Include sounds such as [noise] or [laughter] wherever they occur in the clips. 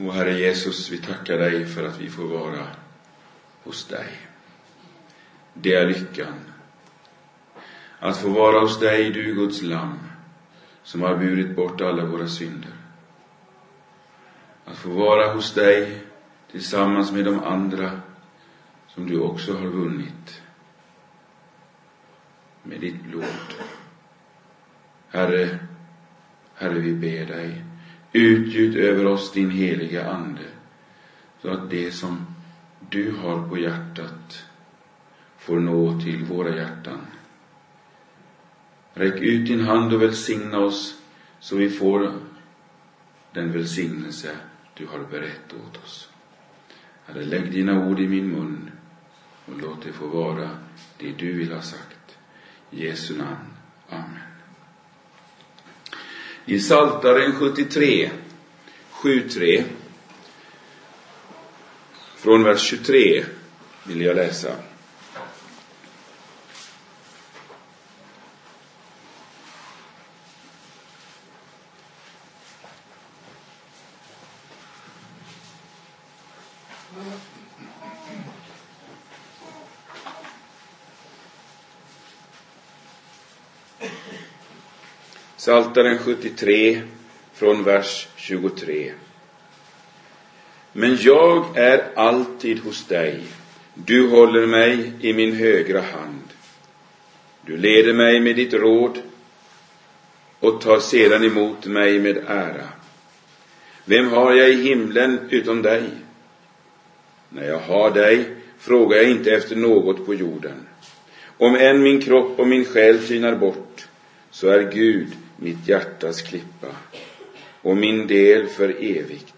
O Herre Jesus, vi tackar dig för att vi får vara hos dig. Det är lyckan. Att få vara hos dig, du Guds lamm, som har burit bort alla våra synder. Att få vara hos dig tillsammans med de andra som du också har vunnit med ditt blod. Herre, Herre, vi ber dig, utgjut över oss din heliga Ande, så att det som du har på hjärtat får nå till våra hjärtan. Räck ut din hand och välsigna oss så vi får den välsignelse du har berett åt oss. Herre, lägg dina ord i min mun och låt det få vara det du vill ha sagt. I Jesu namn. Amen. I Saltaren 73, 7.3 från vers 23 vill jag läsa. Saltaren 73 från vers 23. Men jag är alltid hos dig. Du håller mig i min högra hand. Du leder mig med ditt råd och tar sedan emot mig med ära. Vem har jag i himlen utom dig? När jag har dig frågar jag inte efter något på jorden. Om än min kropp och min själ tynar bort, så är Gud mitt hjärtas klippa och min del för evigt.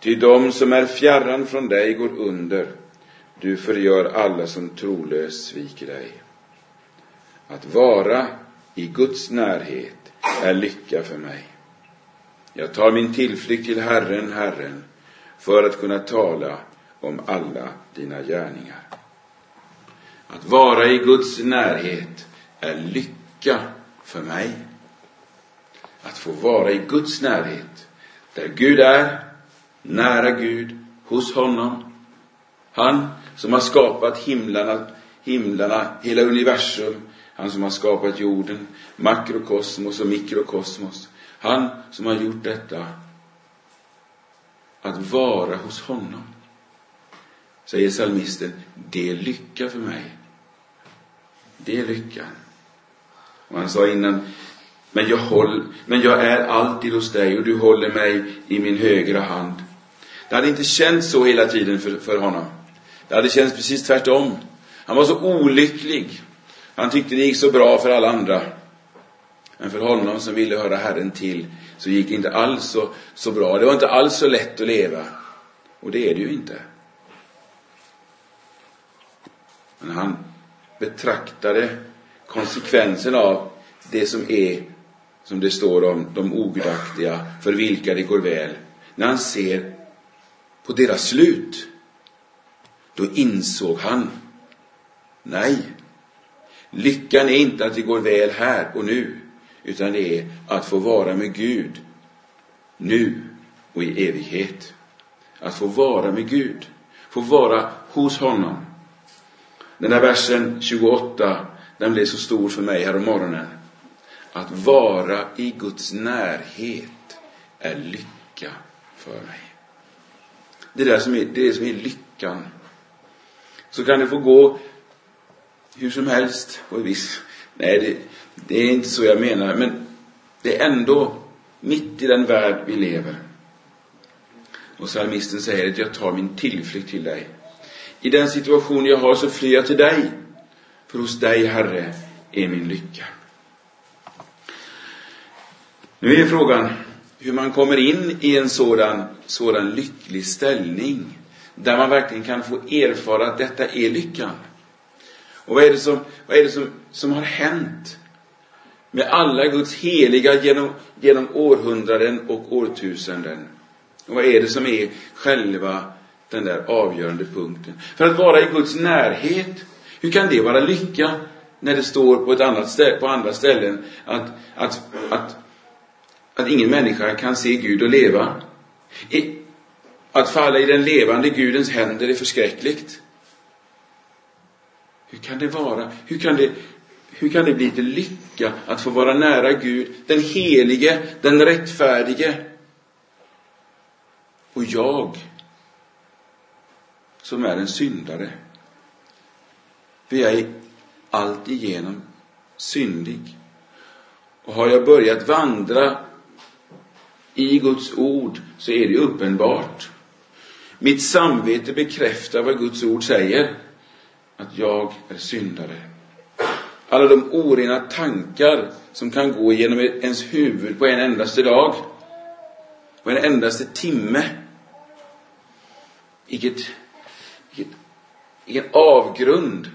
Ty de som är fjärran från dig går under, du förgör alla som trolöst sviker dig. Att vara i Guds närhet är lycka för mig. Jag tar min tillflykt till Herren, Herren, för att kunna tala om alla dina gärningar. Att vara i Guds närhet är lycka för mig. Att få vara i Guds närhet, där Gud är, nära Gud, hos honom. Han som har skapat himlarna, himlarna, hela universum, han som har skapat jorden, makrokosmos och mikrokosmos. Han som har gjort detta. Att vara hos honom. Säger psalmisten, det är lycka för mig. Det är lyckan. Och han sa innan, men jag, håll, men jag är alltid hos dig och du håller mig i min högra hand. Det hade inte känts så hela tiden för, för honom. Det hade känts precis tvärtom. Han var så olycklig. Han tyckte det gick så bra för alla andra. Men för honom som ville höra Herren till så gick det inte alls så, så bra. Det var inte alls så lätt att leva. Och det är det ju inte. Men han betraktade konsekvensen av det som är, som det står om, de ogudaktiga, för vilka det går väl. När han ser på deras slut, då insåg han, nej, lyckan är inte att det går väl här och nu, utan det är att få vara med Gud nu och i evighet. Att få vara med Gud, få vara hos honom. Den här versen 28, den blev så stor för mig här om morgonen. Att vara i Guds närhet är lycka för mig. Det är det som är, det är, som är lyckan. Så kan det få gå hur som helst och viss. Nej, det, det är inte så jag menar, men det är ändå mitt i den värld vi lever. Och psalmisten säger att jag tar min tillflykt till dig. I den situation jag har så flyr jag till dig. För hos dig, Herre, är min lycka. Nu är frågan hur man kommer in i en sådan, sådan lycklig ställning. Där man verkligen kan få erfara att detta är lyckan. Och vad är det som, vad är det som, som har hänt med alla Guds heliga genom, genom århundraden och årtusenden? Och vad är det som är själva den där avgörande punkten? För att vara i Guds närhet, hur kan det vara lycka när det står på, ett annat ställe, på andra ställen att, att, att, att ingen människa kan se Gud och leva? Att falla i den levande Gudens händer är förskräckligt. Hur kan det vara? Hur kan det, hur kan det bli till lycka att få vara nära Gud, den helige, den rättfärdige? Och jag, som är en syndare. För jag är alltigenom syndig. Och har jag börjat vandra i Guds ord så är det uppenbart. Mitt samvete bekräftar vad Guds ord säger. Att jag är syndare. Alla de orena tankar som kan gå genom ens huvud på en endaste dag. På en endaste timme. Vilket, vilket, vilken avgrund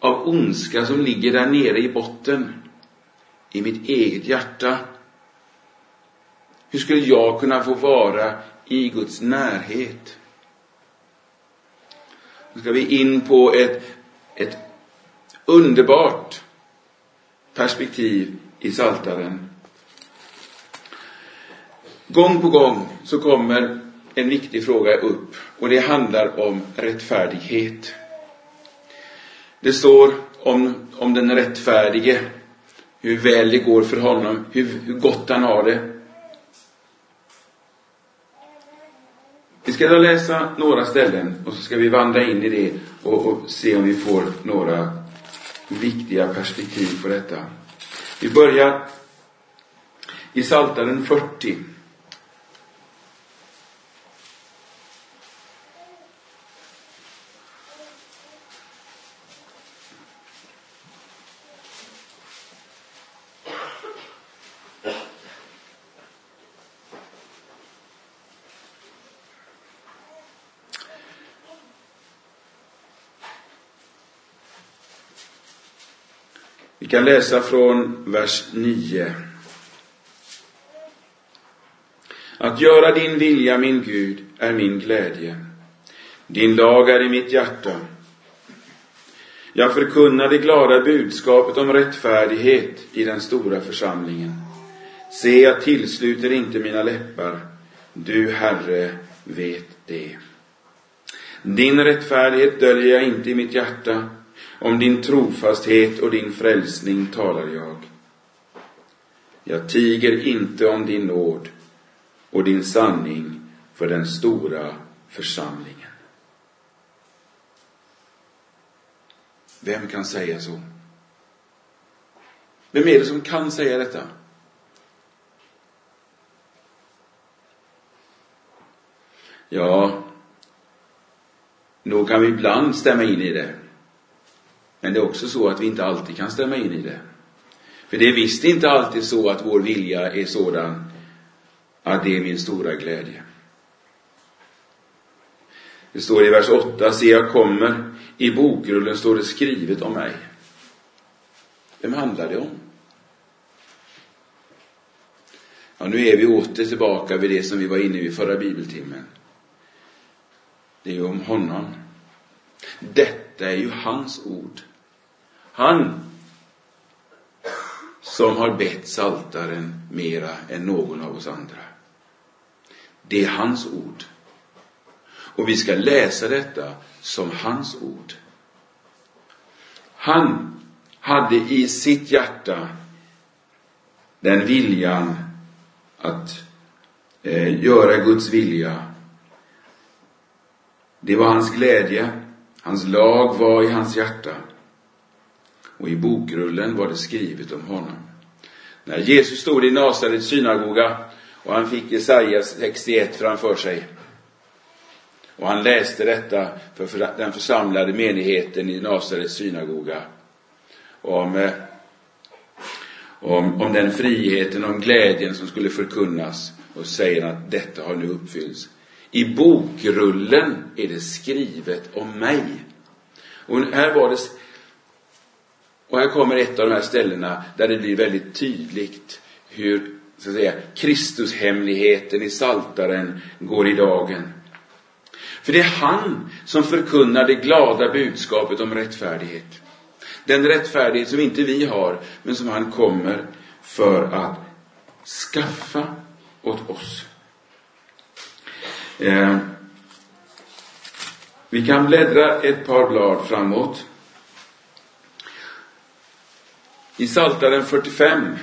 av ondska som ligger där nere i botten. I mitt eget hjärta. Hur skulle jag kunna få vara i Guds närhet? Nu ska vi in på ett, ett underbart perspektiv i Saltaren. Gång på gång så kommer en viktig fråga upp och det handlar om rättfärdighet. Det står om, om den rättfärdige, hur väl det går för honom, hur, hur gott han har det. Ska då läsa några ställen och så ska vi vandra in i det och, och se om vi får några viktiga perspektiv på detta. Vi börjar i Saltaren 40. Vi kan läsa från vers 9. Att göra din vilja, min Gud, är min glädje. Din lag är i mitt hjärta. Jag förkunnar det glada budskapet om rättfärdighet i den stora församlingen. Se, jag tillsluter inte mina läppar. Du, Herre, vet det. Din rättfärdighet döljer jag inte i mitt hjärta. Om din trofasthet och din frälsning talar jag. Jag tiger inte om din nåd och din sanning för den stora församlingen. Vem kan säga så? Vem är det som kan säga detta? Ja, nog kan vi ibland stämma in i det. Men det är också så att vi inte alltid kan stämma in i det. För det är visst inte alltid så att vår vilja är sådan att det är min stora glädje. Det står i vers 8, se jag kommer, i bokrullen står det skrivet om mig. Vem handlar det om? Ja, nu är vi åter tillbaka vid det som vi var inne i förra bibeltimmen. Det är ju om honom. Detta det är ju hans ord. Han som har bett saltaren mera än någon av oss andra. Det är hans ord. Och vi ska läsa detta som hans ord. Han hade i sitt hjärta den viljan att eh, göra Guds vilja. Det var hans glädje. Hans lag var i hans hjärta. Och i bokrullen var det skrivet om honom. När Jesus stod i Nasarets synagoga och han fick Jesaja 61 framför sig. Och han läste detta för den församlade menigheten i Nasarets synagoga. Om, eh, om, om den friheten, om glädjen som skulle förkunnas. Och säger att detta har nu uppfyllts. I bokrullen är det skrivet om mig. Och här var det och här kommer ett av de här ställena där det blir väldigt tydligt hur så att säga, Kristushemligheten i Saltaren går i dagen. För det är han som förkunnar det glada budskapet om rättfärdighet. Den rättfärdighet som inte vi har, men som han kommer för att skaffa åt oss. Eh, vi kan bläddra ett par blad framåt. I Psaltaren 45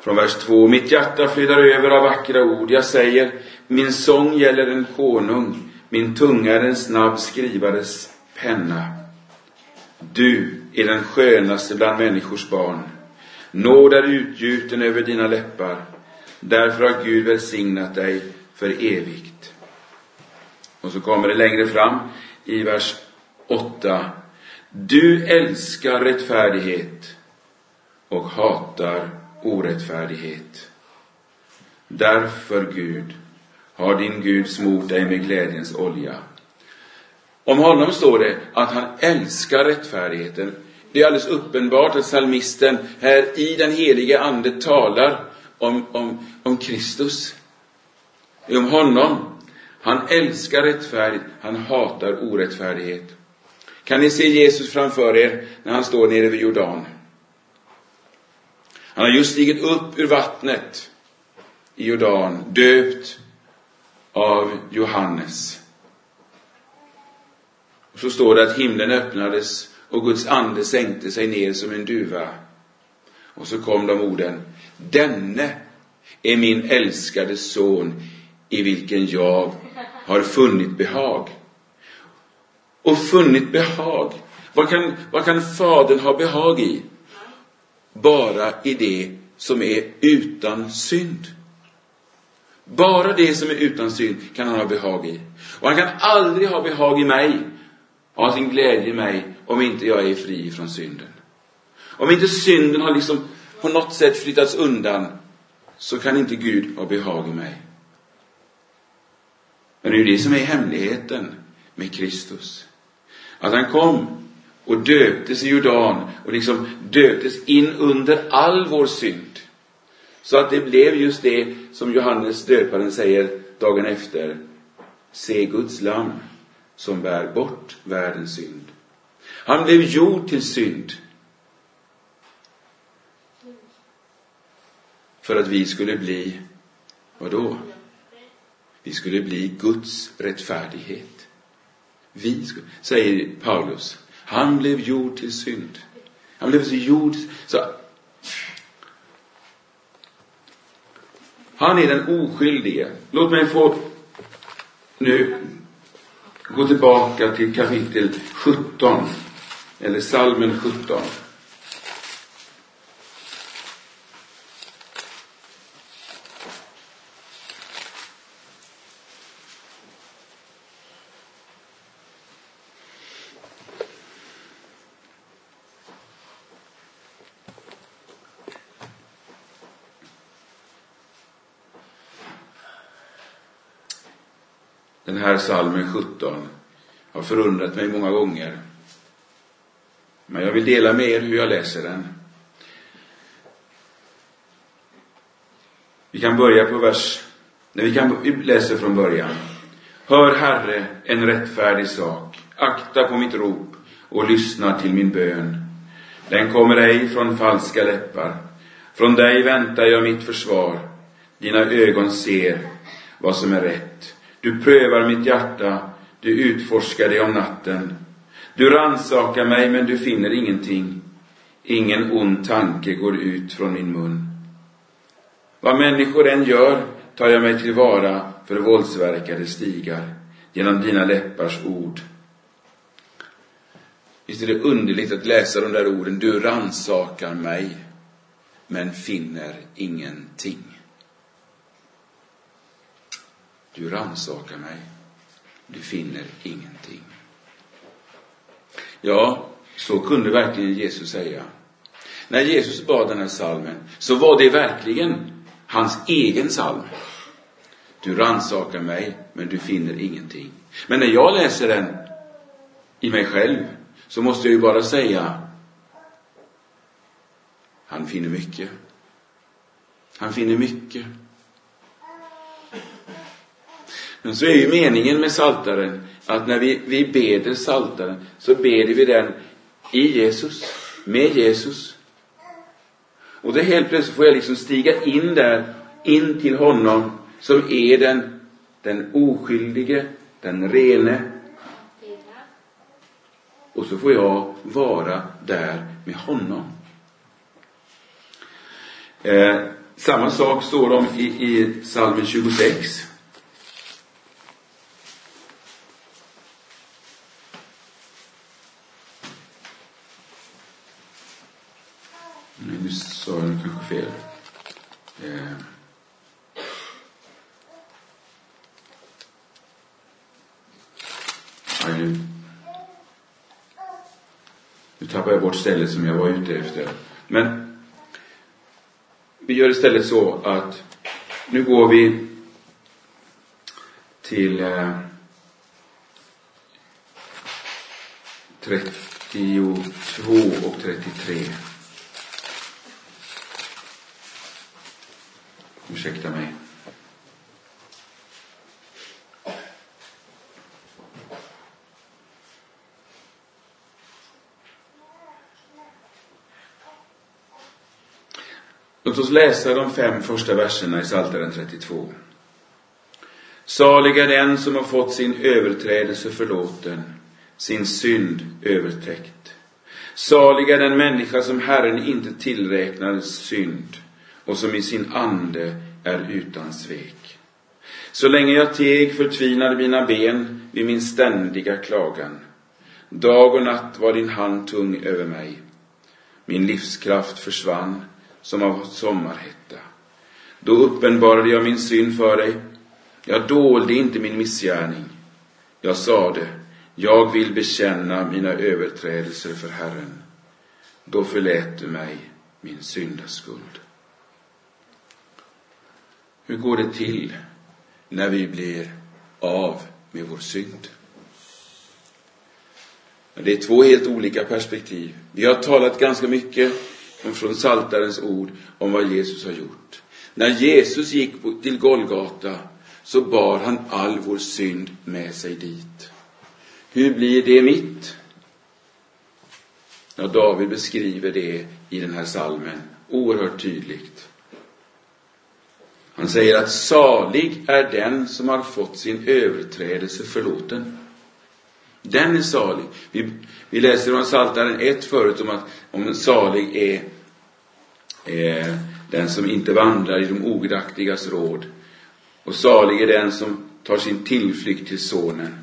Från vers 2. Mitt hjärta flydar över av vackra ord. Jag säger, min sång gäller en konung, min tunga är en snabb skrivares penna. Du är den skönaste bland människors barn. Nåd är utgjuten över dina läppar. Därför har Gud välsignat dig för evigt. Och så kommer det längre fram i vers 8. Du älskar rättfärdighet och hatar orättfärdighet. Därför, Gud, har din Gud smort dig med glädjens olja. Om honom står det att han älskar rättfärdigheten. Det är alldeles uppenbart att psalmisten här i den helige Ande talar om, om, om Kristus. Om honom. Han älskar rättfärdighet, han hatar orättfärdighet. Kan ni se Jesus framför er när han står nere vid Jordan? Han har just stigit upp ur vattnet i Jordan, döpt av Johannes. Och så står det att himlen öppnades och Guds ande sänkte sig ner som en duva. Och så kom de orden. Denne är min älskade son i vilken jag har funnit behag. Och funnit behag. Vad kan, vad kan Fadern ha behag i? bara i det som är utan synd. Bara det som är utan synd kan han ha behag i. Och han kan aldrig ha behag i mig, ha sin glädje i mig, om inte jag är fri från synden. Om inte synden har liksom på något sätt flyttats undan, så kan inte Gud ha behag i mig. Men det är ju det som är hemligheten med Kristus. Att han kom och döptes i Jordan och liksom döptes in under all vår synd. Så att det blev just det som Johannes döparen säger dagen efter. Se Guds lam som bär bort världens synd. Han blev gjord till synd. För att vi skulle bli, vad då? Vi skulle bli Guds rättfärdighet. Vi, skulle, säger Paulus. Han blev gjord till synd. Han blev så gjord. Så han är den oskyldige. Låt mig få nu gå tillbaka till kapitel 17. Eller salmen 17. Här salmen 17 har förundrat mig många gånger. Men jag vill dela med er hur jag läser den. Vi kan börja på vers, nej vi kan läsa från början. Hör Herre en rättfärdig sak, akta på mitt rop och lyssna till min bön. Den kommer ej från falska läppar. Från dig väntar jag mitt försvar. Dina ögon ser vad som är rätt. Du prövar mitt hjärta, du utforskar det om natten. Du ransakar mig, men du finner ingenting. Ingen ond tanke går ut från min mun. Vad människor än gör tar jag mig tillvara för våldsverkade stigar genom dina läppars ord. Visst är det underligt att läsa de där orden, du ransakar mig, men finner ingenting. Du rannsakar mig. Du finner ingenting. Ja, så kunde verkligen Jesus säga. När Jesus bad den här salmen så var det verkligen hans egen psalm. Du rannsakar mig, men du finner ingenting. Men när jag läser den i mig själv så måste jag ju bara säga han finner mycket. Han finner mycket. Men så är ju meningen med saltaren att när vi, vi beder saltaren så beder vi den i Jesus, med Jesus. Och det helt plötsligt får jag liksom stiga in där, in till honom som är den, den oskyldige, den rene. Och så får jag vara där med honom. Eh, samma sak står det om i, i psalmen 26. Nu sa jag kanske fel. Eh. Aj, nu. nu tappar jag bort stället som jag var ute efter. Men vi gör istället så att nu går vi till eh, 32 och 33. Ursäkta mig. Låt oss läsa de fem första verserna i Psaltaren 32. Salig är den som har fått sin överträdelse förlåten, sin synd övertäckt. Salig är den människa som Herren inte tillräknar synd och som i sin ande är utan svek. Så länge jag teg förtvinade mina ben vid min ständiga klagan. Dag och natt var din hand tung över mig. Min livskraft försvann som av sommarhetta. Då uppenbarade jag min synd för dig. Jag dolde inte min missgärning. Jag sade, jag vill bekänna mina överträdelser för Herren. Då förlät du mig min syndaskuld. Hur går det till när vi blir av med vår synd? Det är två helt olika perspektiv. Vi har talat ganska mycket från Saltarens ord om vad Jesus har gjort. När Jesus gick till Golgata så bar han all vår synd med sig dit. Hur blir det mitt? Ja, David beskriver det i den här salmen oerhört tydligt. Han säger att salig är den som har fått sin överträdelse förlåten. Den är salig. Vi, vi läser från Psaltaren 1 förut om att om salig är eh, den som inte vandrar i de ogudaktigas råd. Och salig är den som tar sin tillflykt till Sonen.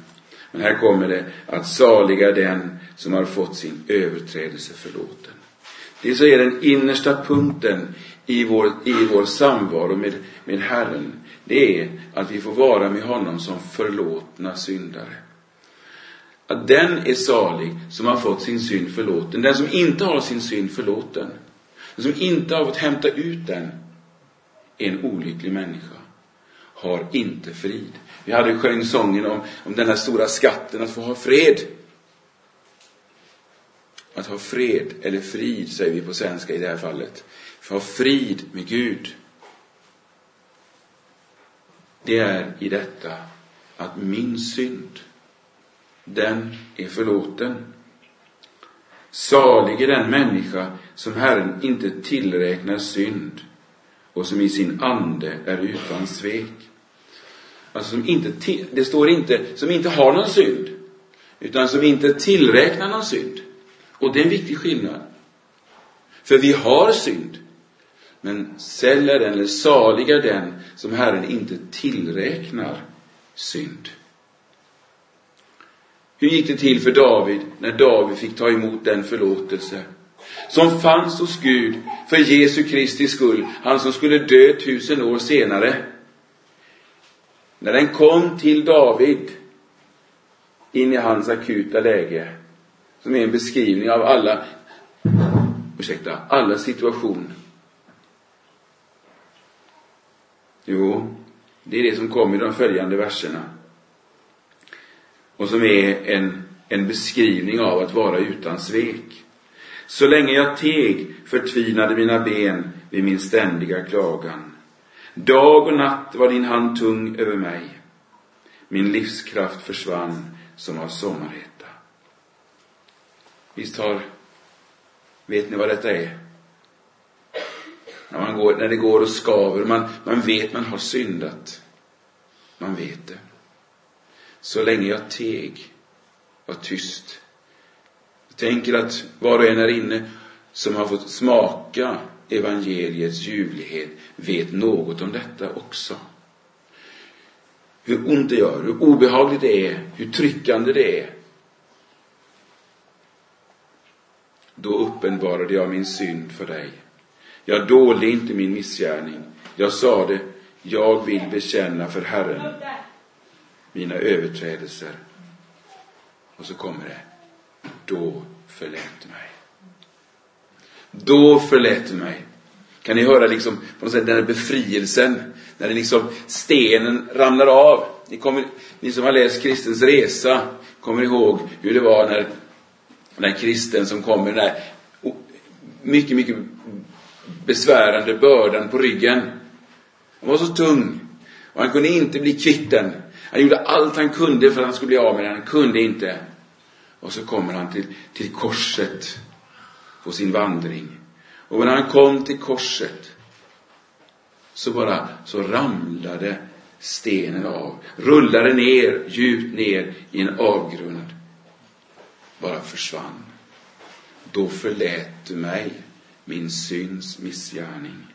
Men här kommer det att salig är den som har fått sin överträdelse förlåten. Det så är den innersta punkten i vår, i vår samvaro med, med Herren. Det är att vi får vara med honom som förlåtna syndare. Att den är salig som har fått sin synd förlåten. Den som inte har sin synd förlåten, den som inte har fått hämta ut den, är en olycklig människa. Har inte frid. Vi hade sjöng sången om, om den här stora skatten, att få ha fred. Att ha fred, eller frid säger vi på svenska i det här fallet. Ha frid med Gud. Det är i detta att min synd, den är förlåten. Salig är den människa som Herren inte tillräknar synd och som i sin ande är utan svek. Alltså som inte, det står inte som inte har någon synd, utan som inte tillräknar någon synd. Och det är en viktig skillnad. För vi har synd. Men säll är den, eller salig är den, som Herren inte tillräknar synd. Hur gick det till för David när David fick ta emot den förlåtelse som fanns hos Gud för Jesu Kristi skull, han som skulle dö tusen år senare? När den kom till David in i hans akuta läge, som är en beskrivning av alla, ursäkta, alla situationer. Jo, det är det som kommer i de följande verserna. Och som är en, en beskrivning av att vara utan svek. Så länge jag teg förtvinade mina ben vid min ständiga klagan. Dag och natt var din hand tung över mig. Min livskraft försvann som av sommarhetta. Visst har, vet ni vad detta är? När, man går, när det går och skaver, man, man vet man har syndat. Man vet det. Så länge jag teg, var tyst. Jag tänker att var och en här inne som har fått smaka evangeliets ljuvlighet vet något om detta också. Hur ont det gör, hur obehagligt det är, hur tryckande det är. Då uppenbarade jag min synd för dig. Jag dolde inte min missgärning. Jag sade, jag vill bekänna för Herren mina överträdelser. Och så kommer det, då förlät du mig. Då förlät du mig. Kan ni höra liksom på något sätt den här befrielsen? När det liksom stenen ramlar av. Ni, kommer, ni som har läst Kristens resa kommer ihåg hur det var när, när kristen som kom med den där mycket, mycket besvärande bördan på ryggen. Den var så tung. Och han kunde inte bli kvitt den. Han gjorde allt han kunde för att han skulle bli av med den. Han kunde inte. Och så kommer han till, till korset på sin vandring. Och när han kom till korset så bara så ramlade stenen av, rullade ner, djupt ner i en avgrund. Bara försvann. Då förlät du mig min syns missgärning.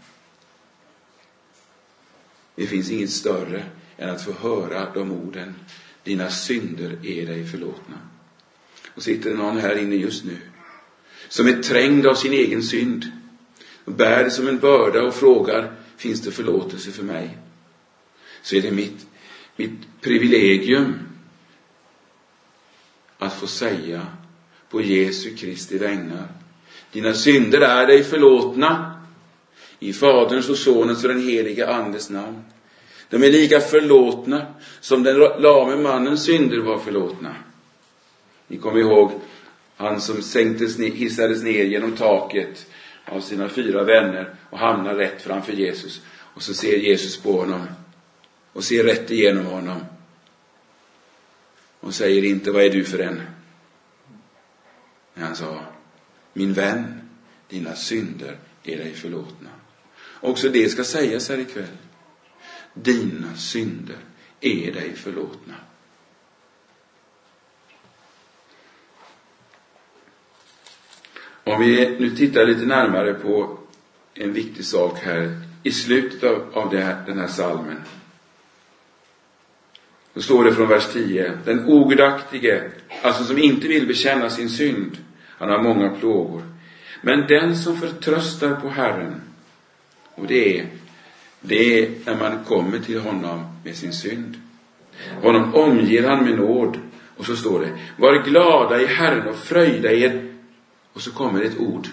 Det finns inget större än att få höra de orden. Dina synder är dig förlåtna. Och sitter det någon här inne just nu som är trängd av sin egen synd och bär det som en börda och frågar, finns det förlåtelse för mig? Så är det mitt, mitt privilegium att få säga på Jesu Kristi vägnar, dina synder är dig förlåtna i Faderns och Sonens och den helige Andes namn. De är lika förlåtna som den lame mannens synder var förlåtna. Ni kommer ihåg han som sänktes ner, hissades ner genom taket av sina fyra vänner och hamnar rätt framför Jesus. Och så ser Jesus på honom och ser rätt igenom honom. Och säger inte, vad är du för en? Men han sa, min vän, dina synder är dig förlåtna. Också det ska sägas här ikväll. Dina synder är dig förlåtna. Om vi nu tittar lite närmare på en viktig sak här i slutet av, av här, den här salmen. Då står det från vers 10. Den ogudaktige, alltså som inte vill bekänna sin synd, han har många plågor. Men den som förtröstar på Herren, och det är, det är när man kommer till honom med sin synd. Honom omger han med nåd. Och så står det, var glada i Herren och fröjda er och så kommer ett ord.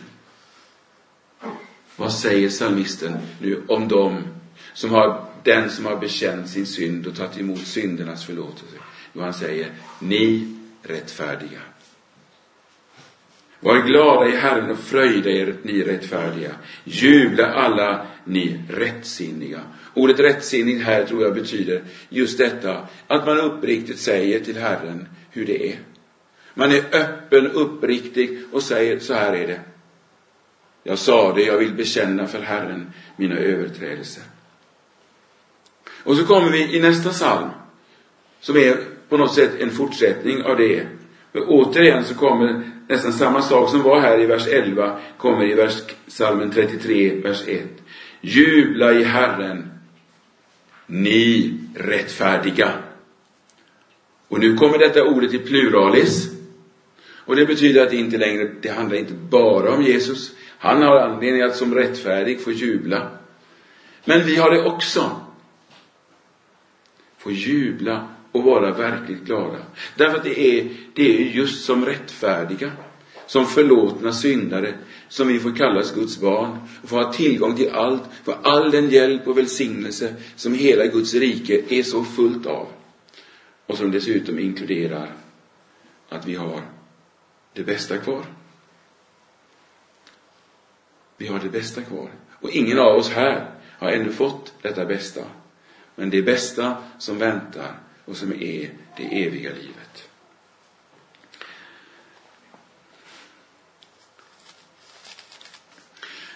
Vad säger psalmisten nu om dem som har, den som har bekänt sin synd och tagit emot syndernas förlåtelse? Jo, han säger, ni rättfärdiga. Var glada i Herren och fröjda er, ni rättfärdiga. Jubla alla ni rättsinniga. Ordet rättsinnig här tror jag betyder just detta, att man uppriktigt säger till Herren hur det är. Man är öppen, uppriktig och säger så här är det. Jag sa det, jag vill bekänna för Herren mina överträdelser. Och så kommer vi i nästa psalm, som är på något sätt en fortsättning av det. Men återigen så kommer nästan samma sak som var här i vers 11, kommer i vers, psalmen 33, vers 1. Jubla i Herren, ni rättfärdiga. Och nu kommer detta ordet i pluralis. Och det betyder att det inte längre, det handlar inte bara om Jesus. Han har anledning att som rättfärdig få jubla. Men vi har det också. Få jubla och vara verkligt glada. Därför att det är, det är just som rättfärdiga, som förlåtna syndare, som vi får kallas Guds barn och få ha tillgång till allt, för all den hjälp och välsignelse som hela Guds rike är så fullt av. Och som dessutom inkluderar att vi har det bästa kvar. Vi har det bästa kvar. Och ingen av oss här har ännu fått detta bästa. Men det bästa som väntar och som är det eviga livet.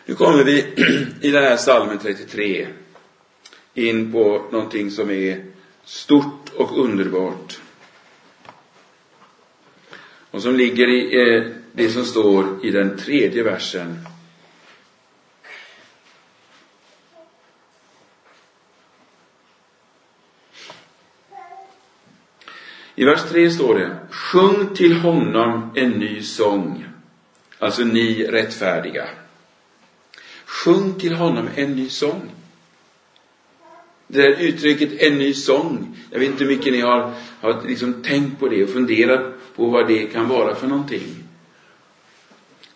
Nu kommer vi [clears throat] i den här salmen 33 in på någonting som är stort och underbart. Och som ligger i eh, det som står i den tredje versen. I vers 3 står det Sjung till honom en ny sång, alltså ni rättfärdiga. Sjung till honom en ny sång. Det där uttrycket en ny sång, jag vet inte hur mycket ni har, har liksom tänkt på det och funderat på vad det kan vara för någonting.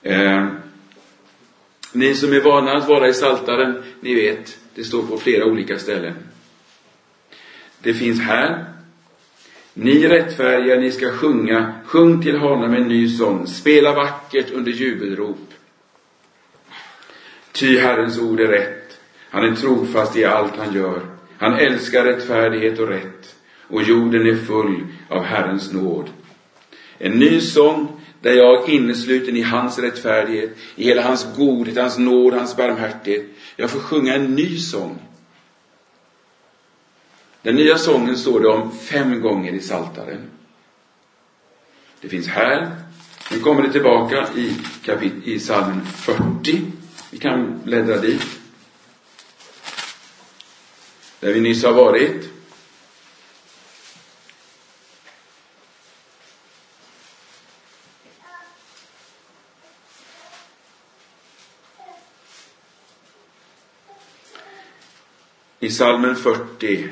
Eh, ni som är vana att vara i Saltaren, ni vet, det står på flera olika ställen. Det finns här. Ni rättfärdiga, ni ska sjunga, sjung till honom en ny sång, spela vackert under jubelrop. Ty Herrens ord är rätt, han är trofast i allt han gör. Han älskar rättfärdighet och rätt, och jorden är full av Herrens nåd. En ny sång där jag är innesluten i hans rättfärdighet, i hela hans godhet, hans nåd, hans barmhärtighet. Jag får sjunga en ny sång. Den nya sången står det om fem gånger i Saltaren. Det finns här. Nu kommer det tillbaka i, kapit i psalmen 40. Vi kan bläddra dit. Där vi nyss har varit. I salmen 40.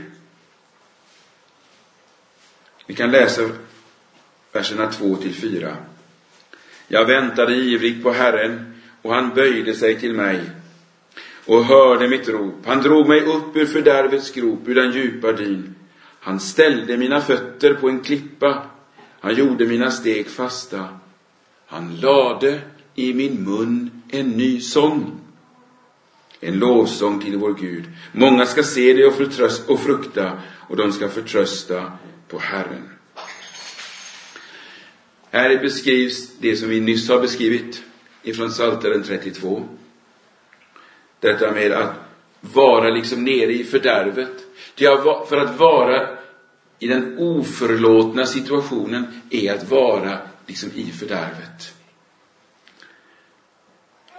Vi kan läsa verserna 2 till 4. Jag väntade ivrigt på Herren och han böjde sig till mig och hörde mitt rop. Han drog mig upp ur fördärvets grop, ur den djupa dyn. Han ställde mina fötter på en klippa. Han gjorde mina steg fasta. Han lade i min mun en ny sång. En lovsång till vår Gud. Många ska se det och, och frukta och de ska förtrösta på Herren. Här beskrivs det som vi nyss har beskrivit ifrån Psaltaren 32. Detta med att vara liksom nere i fördärvet. För att vara i den oförlåtna situationen är att vara liksom i fördärvet.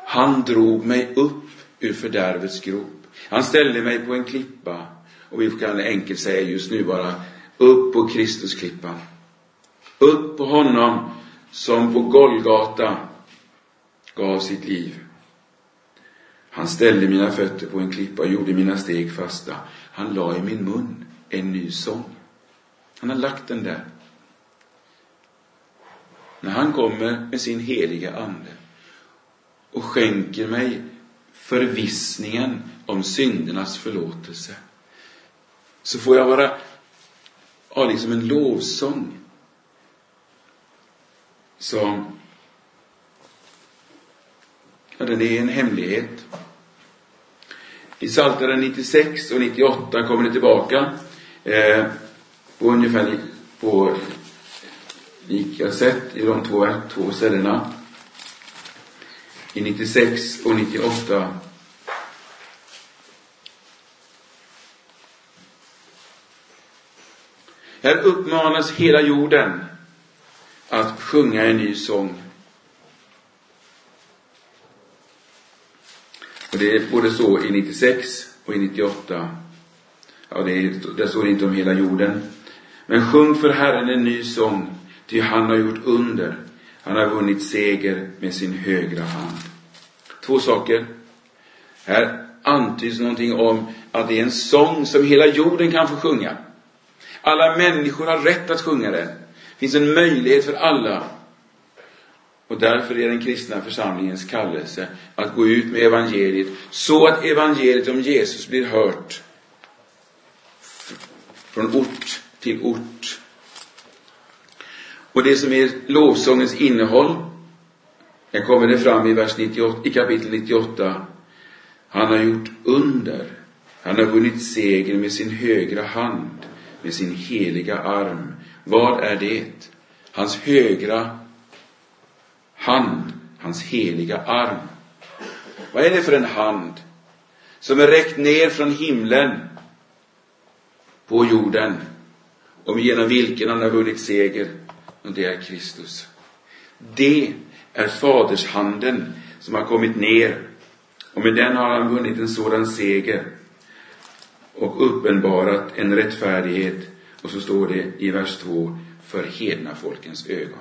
Han drog mig upp ur fördärvets grop. Han ställde mig på en klippa. Och vi kan enkelt säga just nu bara, upp på Kristusklippan. Upp på honom som på Golgata gav sitt liv. Han ställde mina fötter på en klippa och gjorde mina steg fasta. Han la i min mun en ny sång. Han har lagt den där. När han kommer med sin heliga Ande och skänker mig förvissningen om syndernas förlåtelse så får jag vara ha liksom en lovsång som Ja, den är en hemlighet. I Psaltaren 96 och 98 kommer det tillbaka eh, på ungefär på lika sätt i de två, två ställena. I 96 och 98 Här uppmanas hela jorden att sjunga en ny sång Och det är både så i 96 och i 98. Ja, det, är, det står inte om hela jorden. Men sjung för Herren en ny sång, ty han har gjort under. Han har vunnit seger med sin högra hand. Två saker. Här antyds någonting om att det är en sång som hela jorden kan få sjunga. Alla människor har rätt att sjunga den. Det finns en möjlighet för alla och därför är den kristna församlingens kallelse att gå ut med evangeliet så att evangeliet om Jesus blir hört från ort till ort. Och det som är lovsångens innehåll, här kommer det fram i, vers 98, i kapitel 98. Han har gjort under. Han har vunnit seger med sin högra hand med sin heliga arm. Vad är det? Hans högra hand, hans heliga arm. Vad är det för en hand som är räckt ner från himlen på jorden och genom vilken han har vunnit seger? Och det är Kristus. Det är fadershanden som har kommit ner och med den har han vunnit en sådan seger och uppenbarat en rättfärdighet. Och så står det i vers 2, för hedna folkens ögon.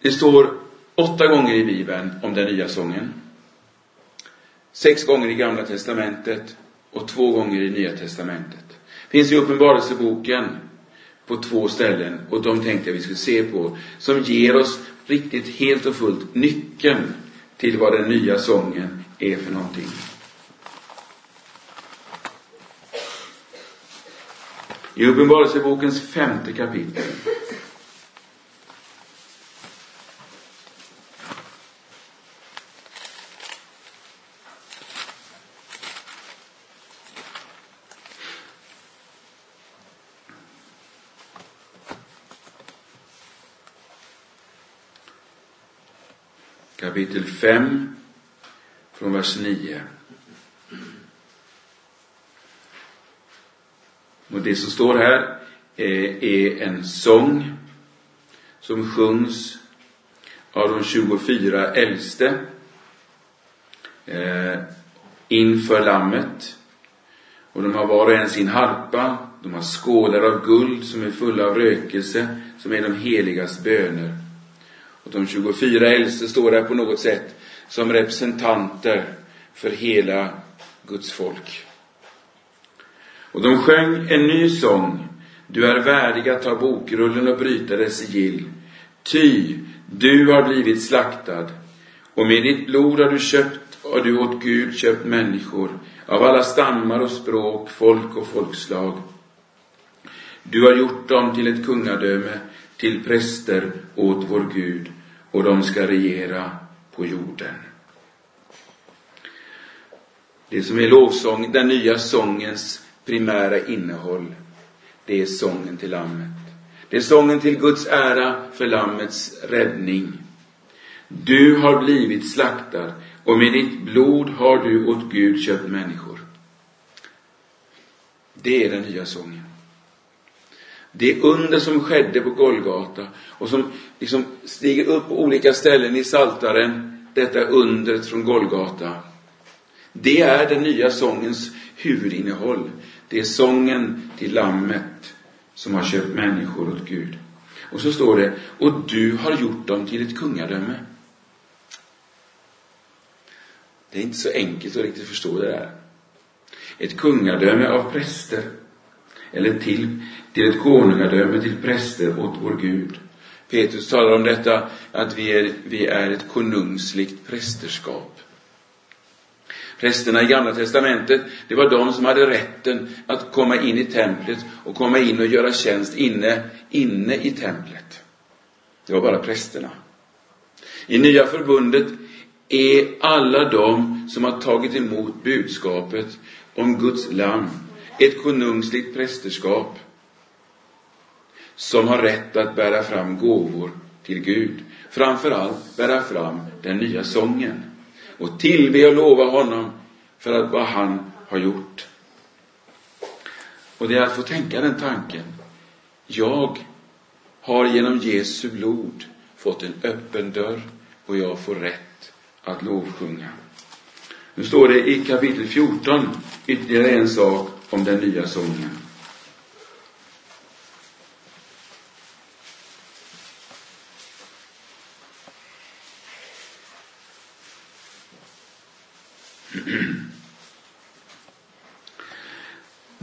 Det står åtta gånger i Bibeln om den nya sången. Sex gånger i Gamla Testamentet och två gånger i Nya Testamentet. Finns i Uppenbarelseboken på två ställen och de tänkte jag vi skulle se på. Som ger oss riktigt helt och fullt nyckeln till vad den nya sången är för någonting. I Uppenbarelsebokens femte kapitel kapitel 5 från vers 9. Och det som står här eh, är en sång som sjungs av de 24 äldste eh, inför Lammet. Och de har var och en sin harpa, de har skålar av guld som är fulla av rökelse, som är de heligas böner. De 24 äldste står där på något sätt som representanter för hela Guds folk. Och de sjöng en ny sång. Du är värdig att ta bokrullen och bryta dess sigill. Ty, du har blivit slaktad och med ditt blod har du köpt, och du åt Gud köpt människor av alla stammar och språk, folk och folkslag. Du har gjort dem till ett kungadöme, till präster åt vår Gud och de ska regera på jorden. Det som är lovsång, den nya sångens primära innehåll, det är sången till Lammet. Det är sången till Guds ära för Lammets räddning. Du har blivit slaktad och med ditt blod har du åt Gud köpt människor. Det är den nya sången. Det under som skedde på Golgata och som liksom stiger upp på olika ställen i Saltaren, detta undret från Golgata. Det är den nya sångens huvudinnehåll. Det är sången till Lammet som har köpt människor åt Gud. Och så står det, och du har gjort dem till ett kungadöme. Det är inte så enkelt att riktigt förstå det där. Ett kungadöme av präster. Eller till till ett konungadöme, till präster åt vår Gud. Petrus talar om detta, att vi är, vi är ett konungsligt prästerskap. Prästerna i Gamla Testamentet, det var de som hade rätten att komma in i templet och komma in och göra tjänst inne, inne i templet. Det var bara prästerna. I Nya Förbundet är alla de som har tagit emot budskapet om Guds lamm ett konungsligt prästerskap som har rätt att bära fram gåvor till Gud. Framförallt bära fram den nya sången och tillbe och lova honom för att vad han har gjort. Och det är att få tänka den tanken. Jag har genom Jesu blod fått en öppen dörr och jag får rätt att lovsjunga. Nu står det i kapitel 14 ytterligare en sak om den nya sången.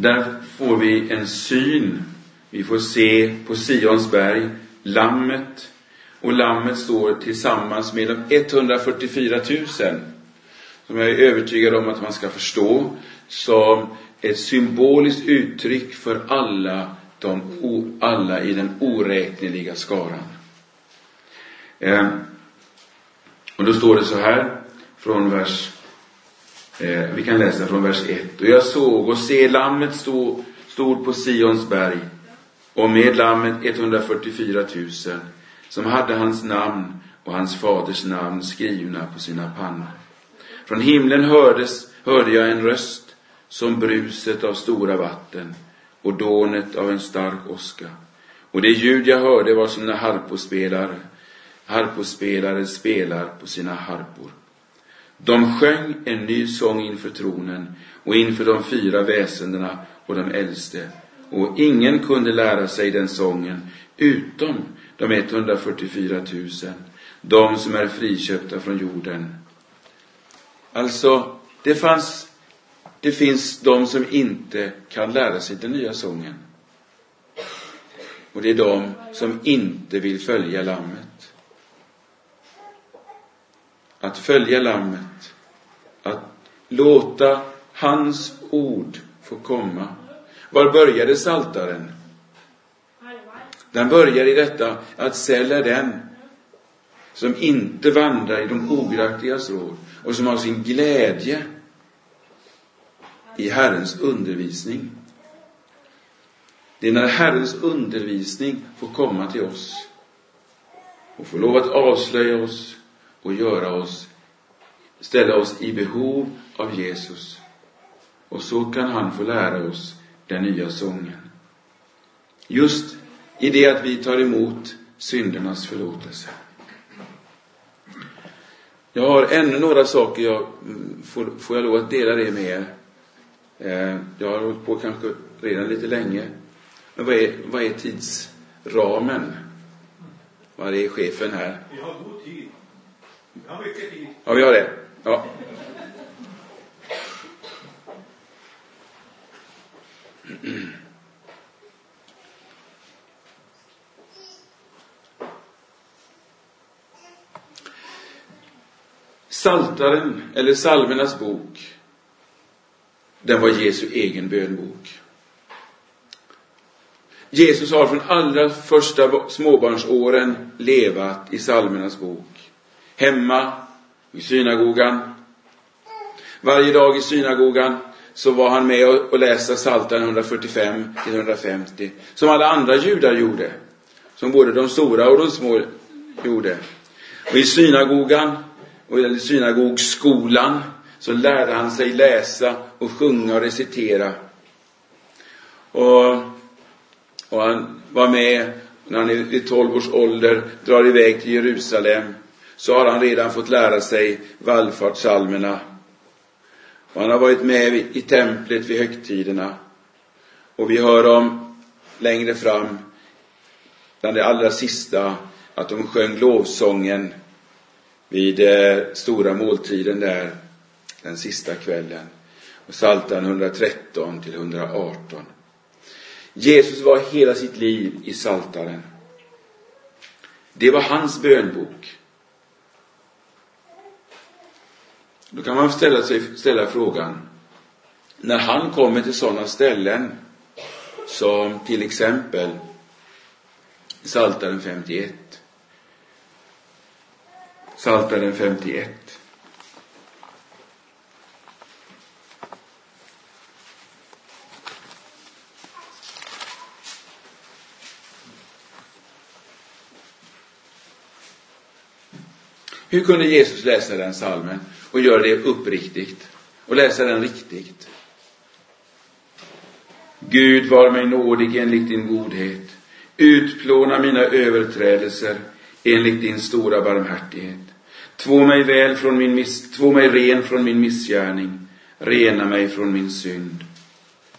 Där får vi en syn. Vi får se på Sions berg Lammet. Och Lammet står tillsammans med de 144 000 som jag är övertygad om att man ska förstå som ett symboliskt uttryck för alla, de, alla i den oräkneliga skaran. Eh, och då står det så här från vers Eh, vi kan läsa från vers 1. Och jag såg och se lammet stå, stod på Sions berg och med lammet 144 000 som hade hans namn och hans faders namn skrivna på sina pannor. Från himlen hördes, hörde jag en röst som bruset av stora vatten och dånet av en stark åska. Och det ljud jag hörde var som när harpospelare, harpospelare spelar på sina harpor. De sjöng en ny sång inför tronen och inför de fyra väsendena och de äldste. Och ingen kunde lära sig den sången utom de 144 000, de som är friköpta från jorden. Alltså, det fanns, det finns de som inte kan lära sig den nya sången. Och det är de som inte vill följa Lammet. Att följa Lammet, att låta hans ord få komma. Var började saltaren? Den börjar i detta att sälja den som inte vandrar i de ogudaktigas råd och som har sin glädje i Herrens undervisning. Det är när Herrens undervisning får komma till oss och får lov att avslöja oss och göra oss, ställa oss i behov av Jesus. Och så kan han få lära oss den nya sången. Just i det att vi tar emot syndernas förlåtelse. Jag har ännu några saker jag mm, får, får jag lov att dela det med er. Eh, jag har hållit på kanske redan lite länge. Men vad är, vad är tidsramen? Vad är chefen här? Vi har god tid. Vi har mycket tid. Ja, vi har det. Ja. Saltaren, eller Salmernas bok, den var Jesu egen bönbok. Jesus har från allra första småbarnsåren levat i Salmernas bok. Hemma, i synagogan. Varje dag i synagogan så var han med och läste Psaltaren 145 till 150, som alla andra judar gjorde. Som både de stora och de små gjorde. Och i synagogan och i synagogskolan så lärde han sig läsa och sjunga och recitera. Och, och han var med när han vid 12 års ålder drar iväg till Jerusalem så har han redan fått lära sig vallfartssalmerna. Och han har varit med i templet vid högtiderna. Och vi hör om längre fram, bland det allra sista, att de sjöng lovsången vid eh, stora måltiden där den sista kvällen. Och Psaltaren 113 till 118. Jesus var hela sitt liv i Saltaren. Det var hans bönbok. Då kan man ställa, sig, ställa frågan, när han kommer till sådana ställen som till exempel Psaltaren 51. Psaltaren 51. Hur kunde Jesus läsa den salmen och göra det uppriktigt och läsa den riktigt? Gud var mig nådig enligt din godhet. Utplåna mina överträdelser enligt din stora barmhärtighet. Två mig väl från min miss, två mig ren från min missgärning. Rena mig från min synd.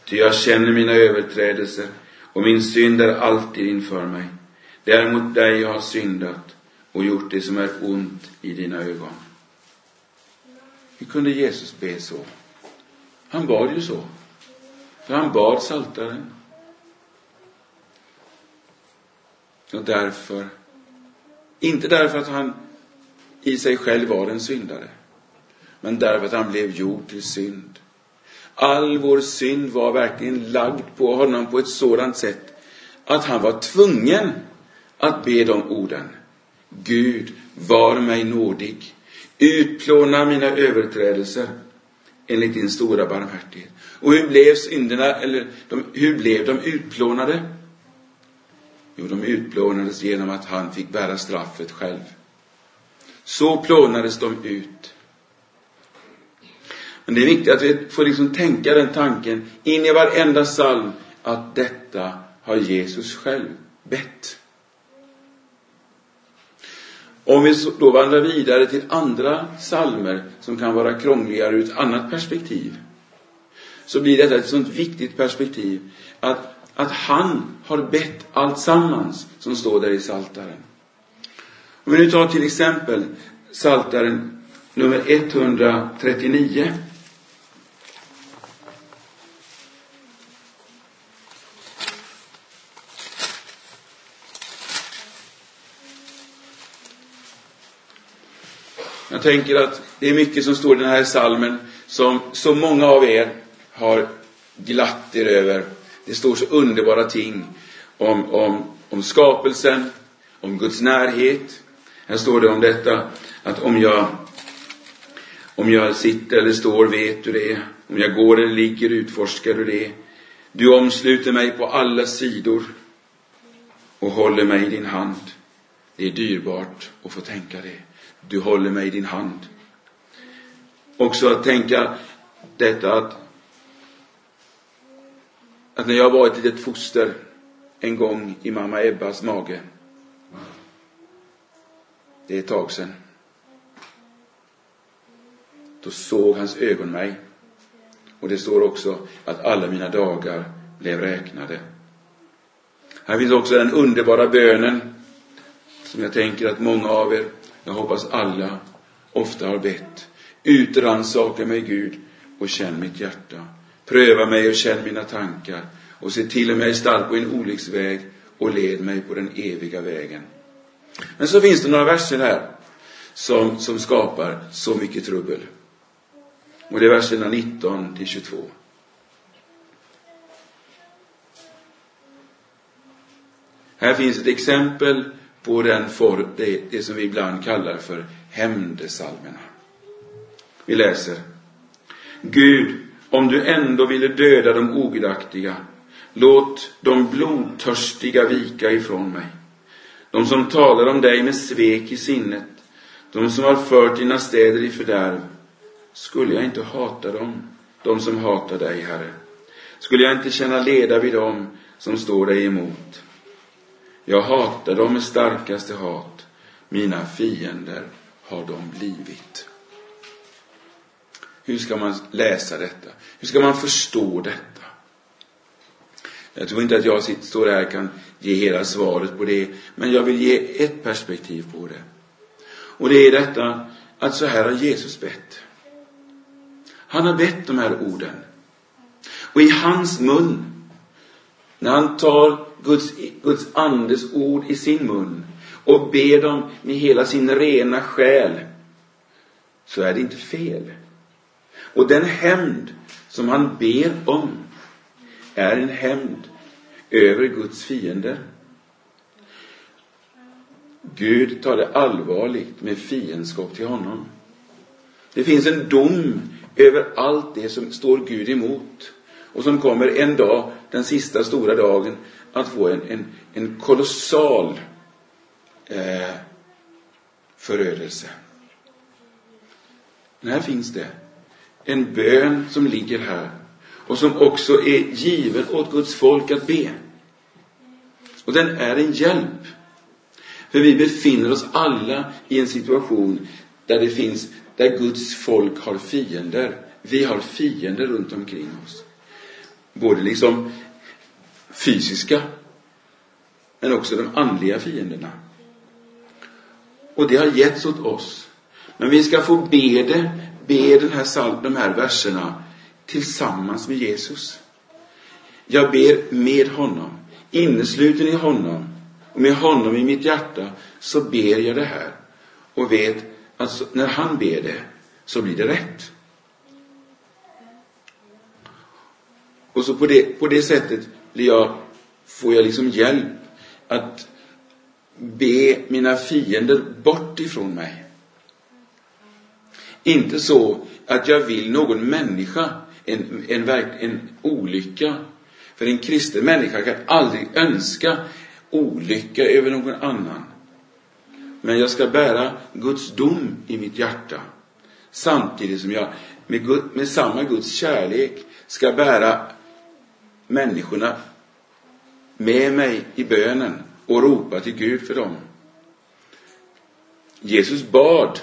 Ty jag känner mina överträdelser och min synd är alltid inför mig. Det är mot dig jag har syndat och gjort det som är ont i dina ögon. Hur kunde Jesus be så? Han bad ju så. För han bad saltaren. Och därför, inte därför att han i sig själv var en syndare, men därför att han blev gjord till synd. All vår synd var verkligen lagd på honom på ett sådant sätt att han var tvungen att be de orden. Gud, var mig nådig. Utplåna mina överträdelser enligt din stora barmhärtighet. Och hur blev synderna, eller de, hur blev de utplånade? Jo, de utplånades genom att han fick bära straffet själv. Så plånades de ut. Men det är viktigt att vi får liksom tänka den tanken in i varenda psalm att detta har Jesus själv bett. Om vi då vandrar vidare till andra salmer som kan vara krångligare ur ett annat perspektiv, så blir detta ett sånt viktigt perspektiv att, att han har bett allt sammans som står där i Saltaren. Om vi nu tar till exempel Saltaren nummer 139. Jag tänker att det är mycket som står i den här salmen som så många av er har glatt er över. Det står så underbara ting om, om, om skapelsen, om Guds närhet. Här står det om detta att om jag, om jag sitter eller står vet du det. Om jag går eller ligger utforskar du det. Du omsluter mig på alla sidor och håller mig i din hand. Det är dyrbart att få tänka det. Du håller mig i din hand. Också att tänka detta att, att när jag var ett litet foster en gång i mamma Ebbas mage. Det är ett tag sedan. Då såg hans ögon mig. Och det står också att alla mina dagar blev räknade. Här finns också den underbara bönen som jag tänker att många av er jag hoppas alla ofta har bett. Utrannsaka mig, Gud, och känn mitt hjärta. Pröva mig och känn mina tankar och se till om jag är stark på en olycksväg och led mig på den eviga vägen. Men så finns det några verser här som, som skapar så mycket trubbel. Och det är verserna 19 till 22. Här finns ett exempel på den form, det, det som vi ibland kallar för hämndesalmerna. Vi läser. Gud, om du ändå ville döda de ogudaktiga, låt de blodtörstiga vika ifrån mig. De som talar om dig med svek i sinnet, de som har fört dina städer i fördärv. Skulle jag inte hata dem, de som hatar dig, Herre? Skulle jag inte känna leda vid dem som står dig emot? Jag hatar dem med starkaste hat. Mina fiender har de blivit. Hur ska man läsa detta? Hur ska man förstå detta? Jag tror inte att jag står här och kan ge hela svaret på det, men jag vill ge ett perspektiv på det. Och det är detta att så här har Jesus bett. Han har bett de här orden. Och i hans mun, när han tar Guds, Guds andes ord i sin mun och ber dem med hela sin rena själ, så är det inte fel. Och den hämnd som han ber om är en hämnd över Guds fiender. Gud tar det allvarligt med fiendskap till honom. Det finns en dom över allt det som står Gud emot och som kommer en dag, den sista stora dagen, att få en, en, en kolossal eh, förödelse. Men här finns det en bön som ligger här och som också är given åt Guds folk att be. Och den är en hjälp. För vi befinner oss alla i en situation där det finns, där Guds folk har fiender. Vi har fiender runt omkring oss. Både liksom fysiska, men också de andliga fienderna. Och det har getts åt oss. Men vi ska få be det, be den här, de här verserna tillsammans med Jesus. Jag ber med honom, innesluten i honom och med honom i mitt hjärta så ber jag det här och vet att när han ber det så blir det rätt. Och så på det, på det sättet blir jag, får jag liksom hjälp att be mina fiender bort ifrån mig. Inte så att jag vill någon människa en, en, en olycka. För en kristen människa kan aldrig önska olycka över någon annan. Men jag ska bära Guds dom i mitt hjärta. Samtidigt som jag med, Gud, med samma Guds kärlek ska bära människorna med mig i bönen och ropa till Gud för dem. Jesus bad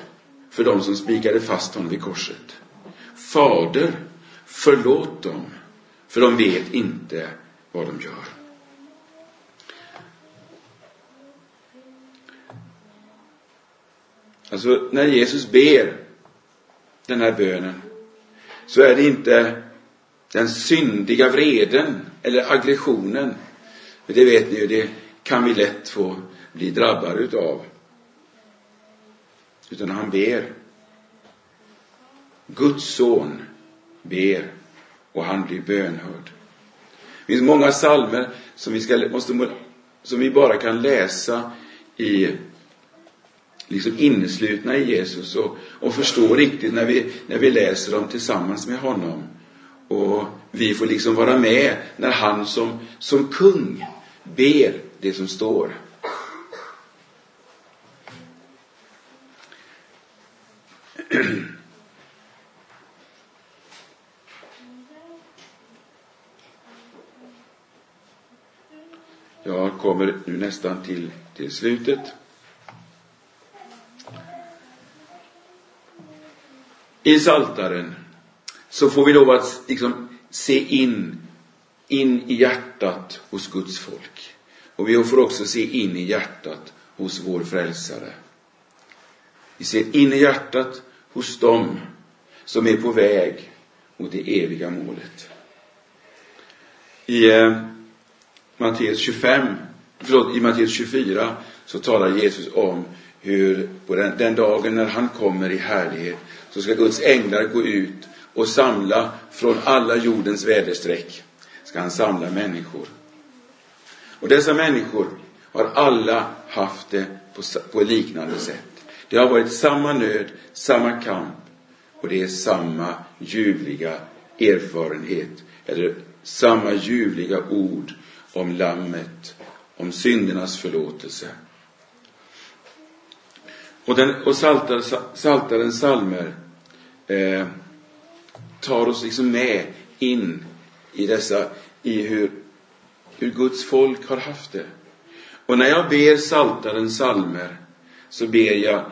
för dem som spikade fast honom vid korset. Fader, förlåt dem, för de vet inte vad de gör. Alltså, när Jesus ber den här bönen så är det inte den syndiga vreden eller aggressionen. För det vet ni ju, det kan vi lätt få bli drabbade utav. Utan han ber. Guds son ber och han blir bönhörd. Det finns många salmer som vi, ska, måste, som vi bara kan läsa i liksom inneslutna i Jesus och, och förstå riktigt när vi, när vi läser dem tillsammans med honom. Och vi får liksom vara med när han som, som kung ber det som står. Jag kommer nu nästan till, till slutet. I Saltaren så får vi lov att liksom se in, in i hjärtat hos Guds folk. Och vi får också se in i hjärtat hos vår frälsare. Vi ser in i hjärtat hos dem som är på väg mot det eviga målet. I eh, Matteus 25, förlåt, i Matteus 24 så talar Jesus om hur på den, den dagen när han kommer i härlighet så ska Guds änglar gå ut och samla från alla jordens väderstreck ska han samla människor. Och dessa människor har alla haft det på, på liknande sätt. Det har varit samma nöd, samma kamp och det är samma ljuvliga erfarenhet eller samma ljuvliga ord om lammet, om syndernas förlåtelse. Och, den, och saltar, saltarens salmer eh, tar oss liksom med in i dessa, i hur, hur Guds folk har haft det. Och när jag ber Saltaren salmer så ber jag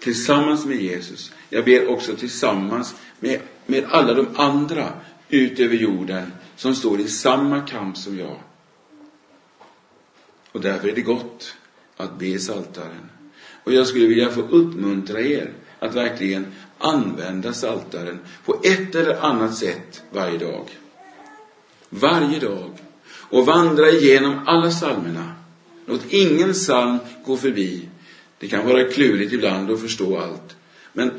tillsammans med Jesus. Jag ber också tillsammans med, med alla de andra ut över jorden som står i samma kamp som jag. Och därför är det gott att be saltaren. Och jag skulle vilja få uppmuntra er att verkligen använda saltaren på ett eller annat sätt varje dag. Varje dag. Och vandra igenom alla psalmerna. Låt ingen psalm gå förbi. Det kan vara klurigt ibland att förstå allt. Men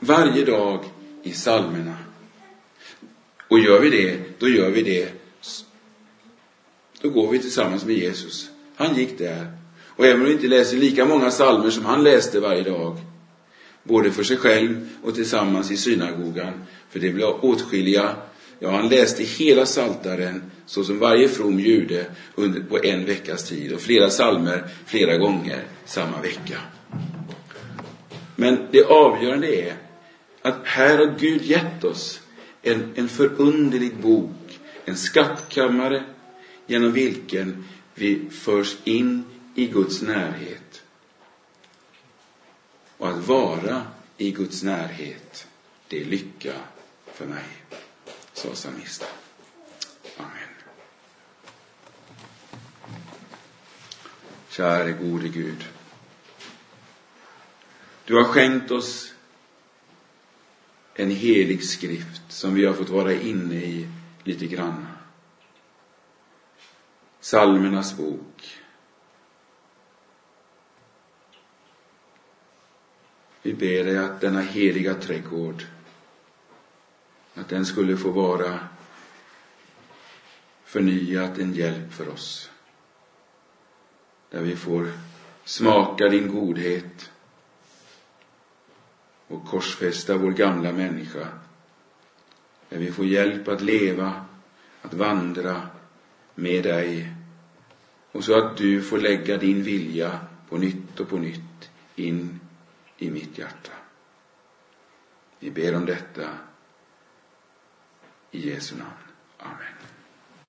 varje dag i psalmerna. Och gör vi det, då gör vi det. Då går vi tillsammans med Jesus. Han gick där. Och även om vi inte läser lika många psalmer som han läste varje dag, både för sig själv och tillsammans i synagogan, för det blev åtskilliga Ja, han läste hela saltaren så som varje from jude under, på en veckas tid och flera salmer flera gånger samma vecka. Men det avgörande är att här har Gud gett oss en, en förunderlig bok, en skattkammare genom vilken vi förs in i Guds närhet. Och att vara i Guds närhet, det är lycka för mig, sa psalmisten. Amen. Käre gode Gud. Du har skänkt oss en helig skrift som vi har fått vara inne i lite grann. Salmernas bok. Vi ber dig att denna heliga trädgård, att den skulle få vara förnyat en hjälp för oss. Där vi får smaka din godhet och korsfästa vår gamla människa. Där vi får hjälp att leva, att vandra med dig och så att du får lägga din vilja på nytt och på nytt in i mitt hjärta. Vi ber om detta i Jesu namn. Amen.